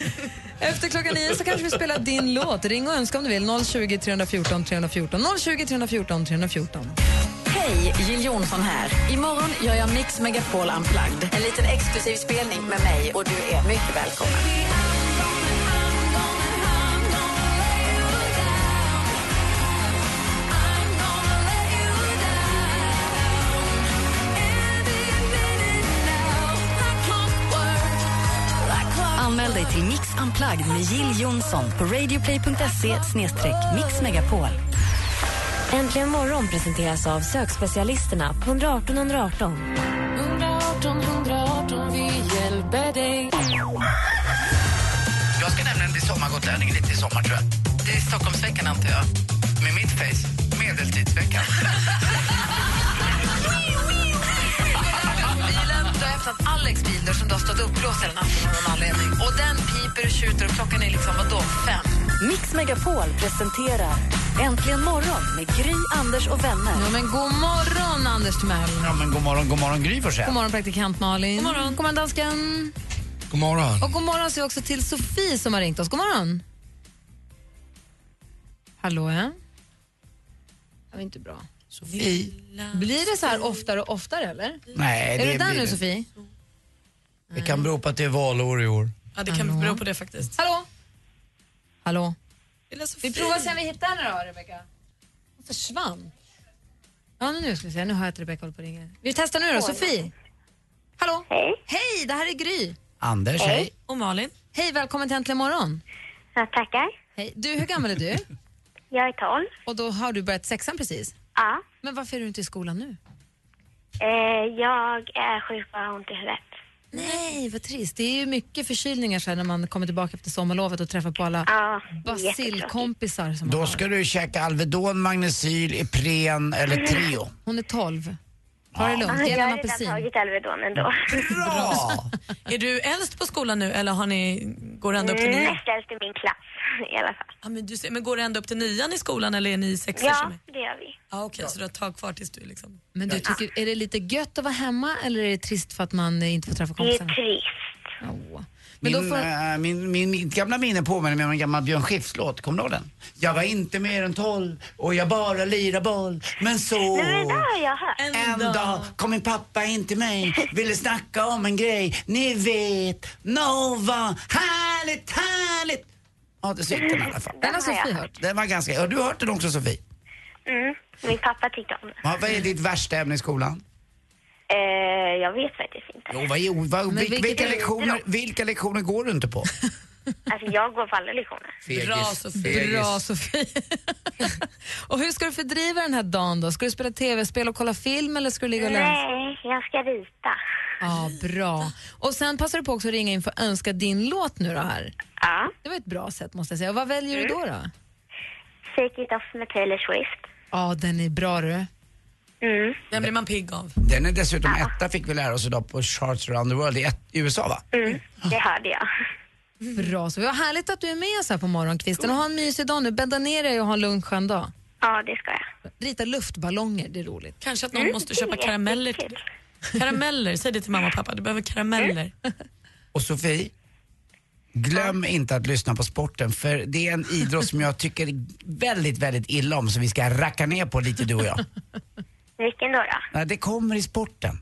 Efter klockan nio så kanske vi spelar din låt. Ring och önska om du vill. 020 314 314. 020 314 314. Hej, Jill Johnson här. Imorgon gör jag Mix Megapol Unplugged. En liten exklusiv spelning med mig och du är mycket välkommen. Till Mix Unplugged med Jill Johnson på radioplay.se mixmegapol. Äntligen morgon presenteras av sökspecialisterna på 118 118. 118 118, vi hjälper dig. Jag ska nämligen bli sommargotlänning lite i sommar tror jag. Det är Stockholmsveckan antar jag. Med mitt face. Medeltidsveckan. Öppnat Alex bil där som du har stått uppblåst hela natten av någon anledning. Och den piper och tjuter och klockan är liksom, vadå, fem? Mix Megapol presenterar Äntligen morgon med Gry, Anders och vänner. Ja, men god morgon, Anders Timell. Ja, men god morgon, god morgon Gry Forssell. God morgon, praktikant Malin. God morgon, god morgon dansken. God morgon. Och god morgon säger jag också till Sofie som har ringt oss. God morgon. Hallå, ja? Det var inte bra. Sofie. Blir det så här oftare och oftare, eller? Nej, är det du där blir nu, det. Sofie? Det kan bero på att det är valår i år. Ja, det kan bero på det faktiskt. Hallå? Hallå? Lilla Sofie. Vi provar se om vi hittar henne då, Rebecka. Hon försvann. Ja, nu ska vi se. Nu hör jag att Rebecka håller på och ringer. Vi testar nu då. Sofie? Hallå? Hej. Hej, det här är Gry. Anders, hej. Och Malin. Hej, välkommen till Äntligen morgon. Ja, tackar. Hej. Du, hur gammal är du? Jag är 12. Och då har du börjat sexan precis? Ja. Men varför är du inte i skolan nu? Eh, jag är sjuk och har ont i huvudet. Nej, vad trist. Det är ju mycket förkylningar så här när man kommer tillbaka efter sommarlovet och träffar på alla Ja, basilkompisar som man Då har. ska du käka Alvedon, Magnecyl, Ipren eller Treo. Hon är 12. Ta det Ja, lugnt. jag Ge har henne en redan apelsin. tagit Alvedon ändå. Bra! Är du äldst på skolan nu eller har ni, går det ända upp till nian? Näst äldst i min klass i alla fall. Ja, men, du, ser- men går det ända upp till nian i skolan eller är ni i sexor? Ja, som är- det gör vi. Ja, Okej, så du har ett tag kvar tills du liksom... Men du tycker, är det lite gött att vara hemma eller är det trist för att man eh, inte får träffa Det är kompisarna? trist. Åh. Min, får... äh, min, min, mitt gamla minne påminner mig om en gammal Björn Skifs-låt. Kommer du ihåg den? Jag var inte mer än tolv och jag bara lirade boll. Men så... Nej, men det har jag hört. En dag kom min pappa in till mig, ville snacka om en grej. Ni vet, Nova, härligt, härligt. Ja, det gick den i alla fall. Den har Sofie hört. Den var ganska... Har du hört den också Sofie? Mm, min pappa tyckte om det. Ja, vad är ditt värsta ämne i skolan? Eh, jag vet faktiskt inte. Jo, vad, är- vad, Men vilket vilka, är- lektioner, vilka lektioner går du inte på? Alltså jag går på alla lektioner. Bra Fegis. Sofie. Fegis. Bra Sofie. och hur ska du fördriva den här dagen då? Ska du spela tv-spel och kolla film eller ska du ligga och läsa? Nej, jag ska rita. Ja, bra. Och sen passar du på också att ringa in för att önska din låt nu då här. Ja. Det var ett bra sätt måste jag säga. Och vad väljer du då då? Shake it off med Taylor Swift. Ja, den är bra du. Mm. Den blir man pigg av. Den är dessutom etta fick vi lära oss idag på Charts around the world i, ett, i USA va? Mm, det hörde jag. Bra, så vad härligt att du är med oss här på morgonkvisten och ha en mysig dag nu. Bädda ner dig och ha en lugn skön dag. Ja, det ska jag. Rita luftballonger, det är roligt. Kanske att någon Mm, måste köpa karameller till. Karameller, säg det till mamma och pappa. Du behöver karameller. Och Sofie, glöm inte att lyssna på sporten för det är en idrott som jag tycker väldigt, väldigt illa om som vi ska racka ner på lite du och jag. Vilken då? då? Nej, Det kommer i sporten,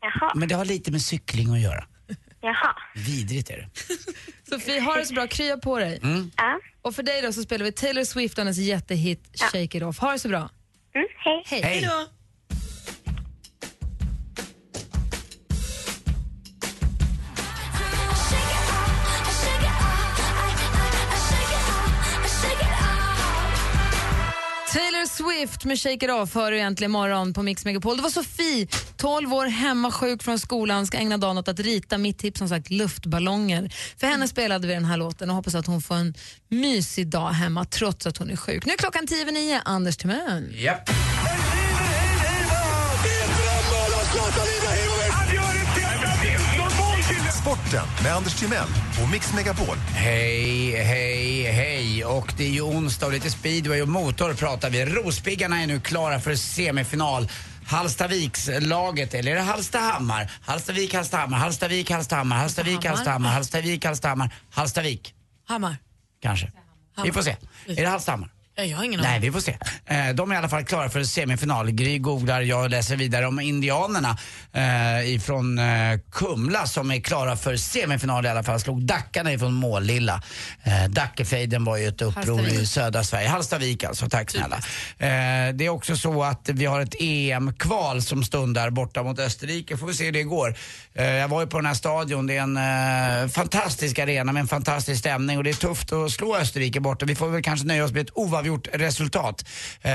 Jaha. men det har lite med cykling att göra. Jaha. Vidrigt är det. Sofie, ha det så bra. Krya på dig. Mm. Ja. Och för dig då så spelar vi Taylor Swift och hennes jättehit Shake It Off. Ha det så bra. Mm, hej. Hej. Hej. Då. Taylor Swift med Shake It Off hör du egentligen imorgon på Mix Megapol. Det var Sofie, 12 år, hemma sjuk från skolan, ska ägna dagen åt att rita. Mitt tips som sagt luftballonger. För henne spelade vi den här låten och hoppas att hon får en mysig dag hemma trots att hon är sjuk. Nu är klockan tio över nio. Anders Timell. Japp. Sporten med Anders Timell och Mix Megapol. Hej, hej, hej. Och det är ju onsdag och lite speedway och motor pratar vi. Rospiggarna är nu klara för semifinal. Hallstavikslaget, eller är det Hallstahammar? Hallstavik, Hallstahammar, Hallstavik, Hallstahammar, Hallstavik, Hallstahammar, Hallstavik, Hallstahammar, Hallstavik. Hammar. Kanske. Vi får se. Är det Hallstahammar? Ja, Jag har ingen Nej, vi får se. Eh, De är i alla fall klara för semifinal. Gry googlar, jag läser vidare om indianerna eh, ifrån eh, Kumla som är klara för semifinal i alla fall. Slog Dackarna ifrån Målilla. Dackefejden var ju ett uppror i södra Sverige. Hallstavik alltså, tack snälla. Det är också så att vi har ett EM-kval som stundar borta mot Österrike. Får vi se hur det går. Jag var ju på den här stadion. Det är en fantastisk arena med en fantastisk stämning och det är tufft att slå Österrike borta. Vi får väl kanske nöja oss med ett oavgjort resultat. Eh,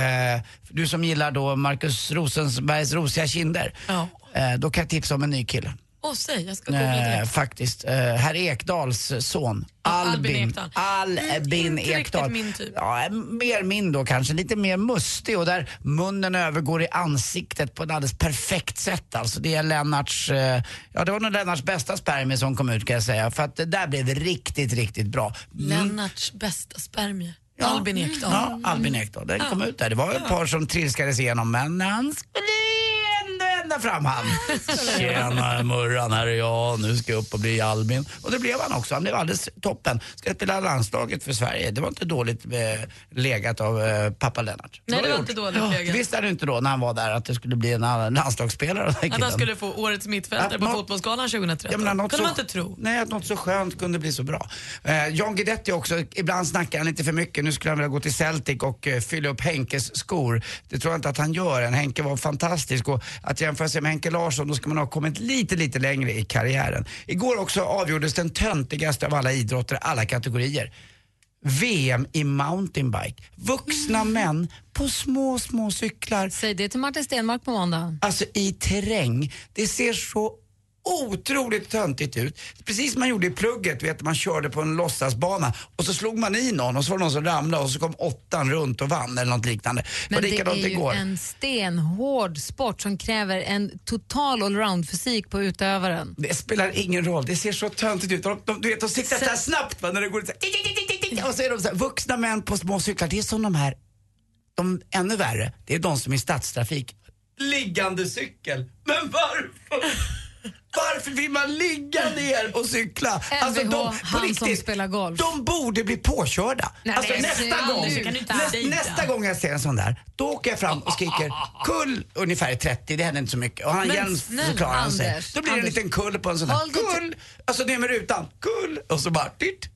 du som gillar då Markus Rosensbergs rosiga kinder. Ja. Eh, då kan jag tipsa om en ny kille. Åh, säg. Jag ska googla Eh, direkt. faktiskt. Eh, herr Ekdals son. Albin. Albin Ekdal. Albin inte Ekdal. min typ. Ja, mer min då kanske. Lite mer mustig och där munnen övergår i ansiktet på ett alldeles perfekt sätt. Alltså det är Lennarts, eh, ja det var nog Lennarts bästa spermie som kom ut kan jag säga. För att det där blev riktigt, riktigt bra. Mm. Lennarts bästa spermie. Albin Ekdal. Ja, Albin Ekdal. Den kom ut där. Det var ett par som trilskades igenom men han skulle ända fram han. Tjena Murran, här är jag. Nu ska jag upp och bli Albin. Och det blev han också. Han blev alldeles toppen. Ska spela landslaget för Sverige. Det var inte dåligt eh, legat av eh, pappa Lennart. Nej, det var inte dåligt Ja, legat. Visste han inte då när han var där att det skulle bli en landslagsspelare? den här Att han killen? skulle få årets mittfältare på Fotbollsgalan 2013. Jag menar, något kunde man inte tro. Nej, att något så skönt kunde bli så bra. Eh, John Guidetti också, ibland snackar han lite för mycket. Nu skulle han vilja gå till Celtic och eh, fylla upp Henkes skor. Det tror jag inte att han gör än. Henke var fantastisk och att jämföra sig med Henke Larsson, då ska man ha kommit lite, lite längre i karriären. Igår också avgjordes den töntigaste av alla idrotter, alla kategorier. VM i mountainbike. Vuxna män på små, små cyklar. Säg det till Martin Stenmark på måndag. Alltså i terräng. Det ser så otroligt töntigt ut. Precis som man gjorde i plugget, vet man körde på en låtsasbana och så slog man i någon och så var det någon som ramlade och så kom åttan runt och vann eller något liknande. Men det är ju igår. en stenhård sport som kräver en total allround-fysik på utövaren. Det spelar ingen roll, det ser så töntigt ut. De, de, du vet, de siktar så här snabbt va, när det går så här, och så är de så här, vuxna män på små cyklar. Det är som de här, de ännu värre, det är de som är i stadstrafik. Liggande cykel. Men varför? Varför vill man ligga ner och cykla? Alltså, LVH, han som spelar golf. De borde bli påkörda. Nej, alltså, nästa gång, Kan du inte nästa, gång jag ser en sån där, då åker jag fram och skriker kull ungefär i 30, det händer inte så mycket. Och han Men snälla, förklarar han sig. Då blir det en liten kull på en sån här. Till- Kull! Alltså ner med rutan, kull! Och så bara titt.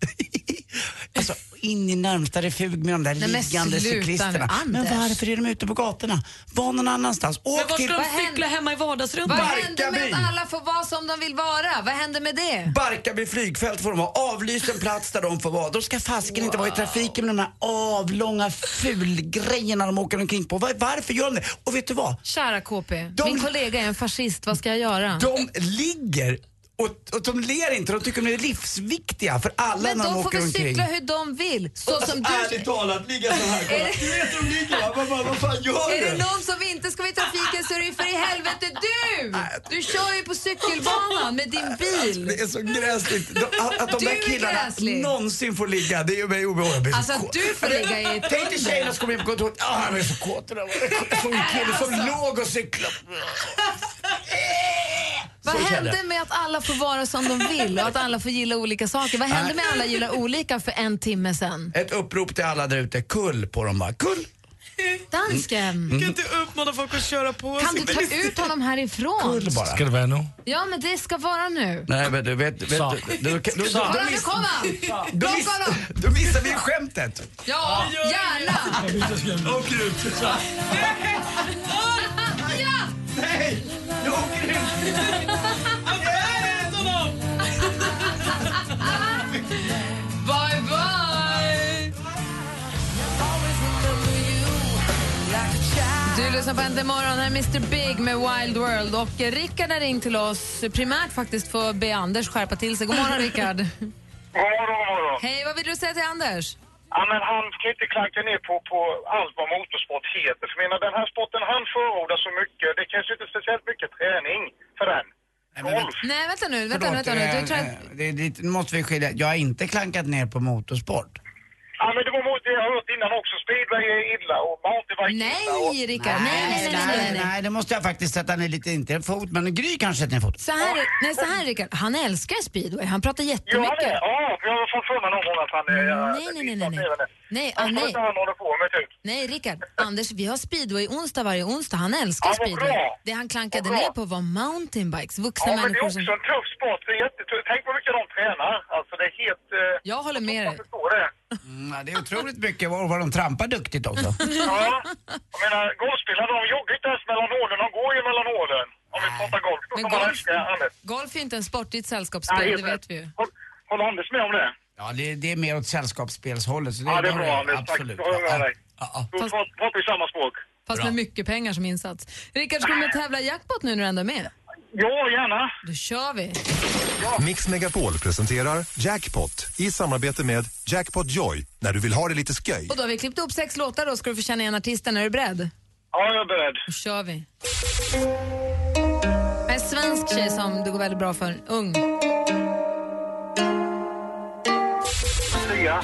Alltså in i närmsta refug med de där Nej, liggande sluta nu, cyklisterna. Men varför är de ute på gatorna? Var någon annanstans. Åk Men var till ska de Vad händer- cykla hemma i vardagsrummet? Vad händer med att alla får vara som de vill vara? Vad händer med det? Barkarby flygfält får de ha. Avlyst en plats där de får vara. De ska fasken inte vara i trafiken med de här avlånga fulgrejerna de åker omkring på. Var, varför gör de det? Och vet du vad? Kära KP, De- min kollega är en fascist, vad ska jag göra? De ligger och, och de ler inte. De tycker de är livsviktiga för alla Men när de de får åker väl omkring. cykla hur de vill. Så Alltså, som du... Ärligt talat, ligga så här. Kolla. Är det- Du vet hur de ligger va? Vad, vad, vad fan gör Är du? det någon som inte ska vara i trafiken så är det ju för i helvete du! Du kör ju på cykelbanan med din bil. Det är så gräsligt. De, att, att de Du där är killarna gräslig. någonsin får ligga, det gör mig obehaglig. Jag blir så Alltså, kåt. du får ligga i ett Tänk dig tjejerna som kommer in på kontoret. Ah, han är så kåt. Jag såg en kille som låg och cyklade. Vad Så hände med att alla får vara som de vill och att alla får gilla olika saker? Vad hände med att alla gillar olika för en timme sen? Ett upprop till alla där ute. Kull på dem bara. Kull! Dansken! Du kan inte uppmana folk att köra på Kan du ta ut honom härifrån? Kul bara. Ska det vara nu? Ja, men det ska vara nu. Nej men du vet, vet Så. du, du, du, du, Så. då, Kolla, nu miss, kom han! då missar vi skämtet. Ja, gärna! Åk ut. Ja! Nej. Bye, bye! Du lyssnar på Äntligen morgon, här är Mr Big med Wild World. Och Rickard har ringt till oss, primärt faktiskt för att be Anders skärpa till sig. God morgon Rickard. Hej, vad vill du säga till Anders? Ja, men han kan inte klanka ner på, på allt vad motorsport heter. För menar, den här sporten han förordar så mycket, det ju inte speciellt mycket träning för den. Golf. Nej, vänta nu. Vänta, Förlåt, vänta nu. Du tror att... det, är lite- nu måste vi skilja. Jag har inte klankat ner på motorsport. Ja, men det var mot det jag hört innan också. Speedway är illa och mountainbike är illa. Nej, Rickard. Nej, nej, nej, nej, nej, nej. nej, det måste jag faktiskt sätta ner lite, inte en fot, men Gry kanske sätter ner en fot. Så här, nej, så här Rickard, han älskar speedway. Han pratar Ja, jättemycket. det, ja, jag har fått för mig någon gång att han är... ja, Nej, nej, nej, nej, nej. Nej, ah, nej. inte han med typ. Nej, Rickard. Anders, vi har speedway onsdag varje onsdag. Han älskar Ja, speedway. bra. Det han klankade ner på var mountainbikes. Vuxna Ja, men det är människor också som... en tuff sport. Det är jättetufft. Tänk vad mycket de tränar. Alltså, det är helt... Eh, Jag håller med dig. Mm, ja, det är otroligt mycket och vad de trampar duktigt också. Ja, jag menar golfspelare de joggar inte ens mellan hålen, de går ju mellan hålen. Om vi pratar golf, då Men golf-. Golf är inte en sport, det är ett Ja, sällskapsspel, helt det vet vi ju. Håll- Håller Anders med om det? Ja, det, det är mer åt sällskapsspelshållet. Så det, Ja, det är bra Anders. Tack. Absolut. Då hör jag med dig. Ja, ja. Då vi samma språk. Fast med mycket pengar som insats. Rickard, ska du med tävla i jackpot nu när du ändå är med? Ja, gärna. Då kör vi. Mix Megapol presenterar Jackpot i samarbete med Jackpot Joy när du vill ha det lite sköj. Och då har vi klippt upp sex låtar då, ska du få känna igen artisten. Är du beredd? Ja, jag är beredd. Då kör vi. En svensk tjej som det går väldigt bra för. Ung. Sia.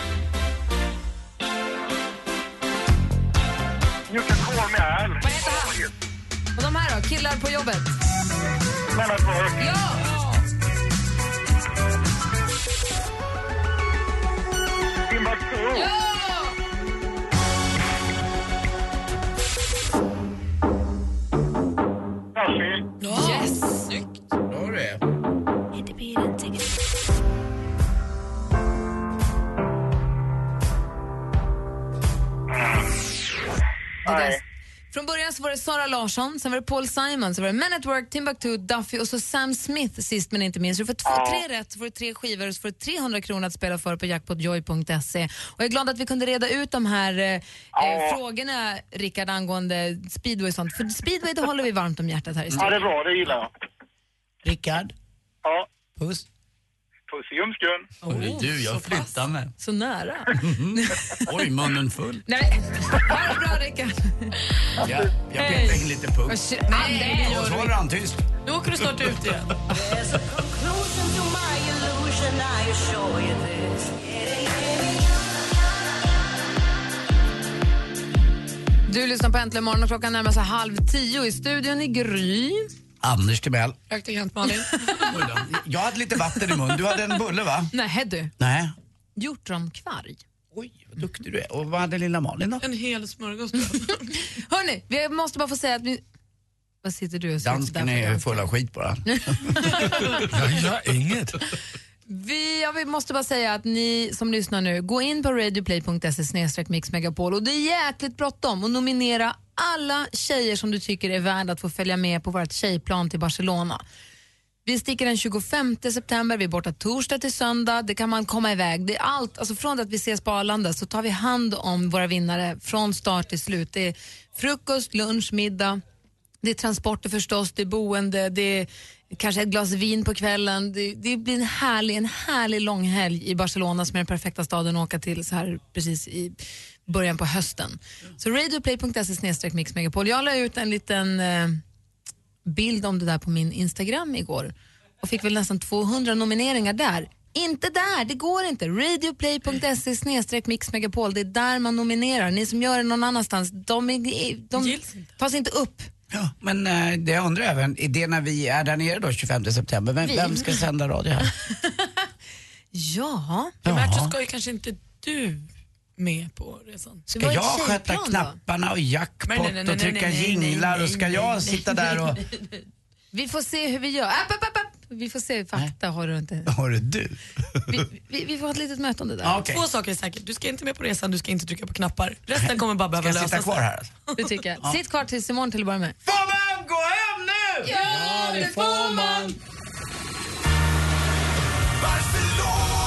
You can call me Al. Vad heter han? Och de här då? Killar på jobbet? Men att vara... Ja! Timbuktu. Ja! Larsson, sen var det Paul Simon, sen var det Men at Work, Timbuktu, Duffy och så Sam Smith sist men inte minst. Så du får två, Ja. tre rätt, så får du tre skivor och så får du 300 kronor att spela för på jackpotjoy.se. Och jag är glad att vi kunde reda ut de här eh, eh, frågorna, Rickard, angående speedway och sånt. För speedway det håller vi varmt om hjärtat här i Ja, studion. det är bra. Det gillar jag. Rickard, Ja. puss. Puss i ljumsken. Oj, du, jag flyttar mig. Så nära. Oj, munnen full. Nej, ha det bra Rickard. Ja, jag petar in lite pung. Nej, det Och gör så du håller han tyst. Nu åker du snart ut igen. Du lyssnar på Äntligen morgon och klockan närmar sig halv tio i studion i Gry. Anders Timell. Praktikant Malin. Jag hade lite vatten i mun. Du hade en bulle va? Nej du, Nej. hjortronkvarg. Oj, vad duktig du är. Och vad hade lilla Malin då? En hel smörgås. Hörni, vi måste bara få säga att vi... Vad sitter du och säger Dansken är full av skit bara. Jag gör inget. Vi, ja, vi måste bara säga att ni som lyssnar nu, gå in på radioplay.se mixmegapol och det är jäkligt bråttom och nominera alla tjejer som du tycker är värda att få följa med på vårt tjejplan till Barcelona. Vi sticker den 25 september, vi är borta torsdag till söndag. Det kan man komma iväg. Det är allt, alltså från att vi ses på Arlanda så tar vi hand om våra vinnare från start till slut. Det är frukost, lunch, middag. Det är transporter förstås, det är boende, det är kanske ett glas vin på kvällen. Det, det blir en härlig, en härlig långhelg i Barcelona som är den perfekta staden att åka till så här precis i början på hösten. Så radioplay.se mixmegapol. Jag la ut en liten eh, bild om det där på min Instagram igår och fick väl nästan 200 nomineringar där. Inte där, det går inte. Radioplay.se mixmegapol, det är där man nominerar. Ni som gör det någon annanstans, de, är, de tas inte upp. Ja, men eh, det jag undrar även, är det när vi är där nere då 25 september, vem, Vi? vem ska sända radio här? Ja. Primärt så ska ju kanske inte du med på resan. Ska jag sköta knapparna och jackpot Nej, nej, nej, och trycka nej, nej, nej, jinglar och ska nej, jag sitta där och... Vi får se hur vi gör. App, app, app, app. Vi får se, fakta har du inte. Har du du? Vi, vi får ha ett litet möte om det där. Ja, okej. Två saker är säkert. Du ska inte med på resan, du ska inte trycka på knappar. Resten kommer bara behöva Ska jag lösa sitta kvar här? alltså? Det tycker jag. Ja. Sitt kvar tills imorgon till att börja med. Får man gå hem nu? Ja, det får man. Barcelona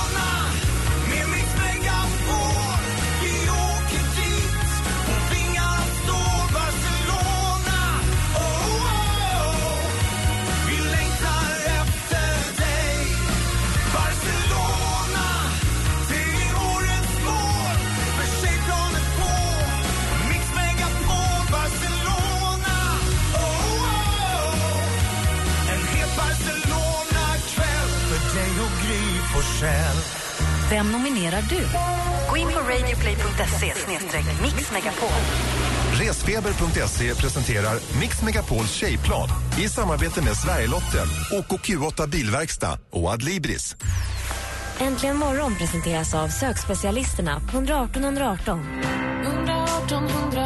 Forssell. Vem nominerar du? Gå in på radioplay.se mixmegapol. Resfeber.se presenterar Mix Megapols tjejplan i samarbete med Sverigelotten, OKQ8 Bilverkstad och Adlibris. Äntligen morgon presenteras av sökspecialisterna på 118 118. 118 118,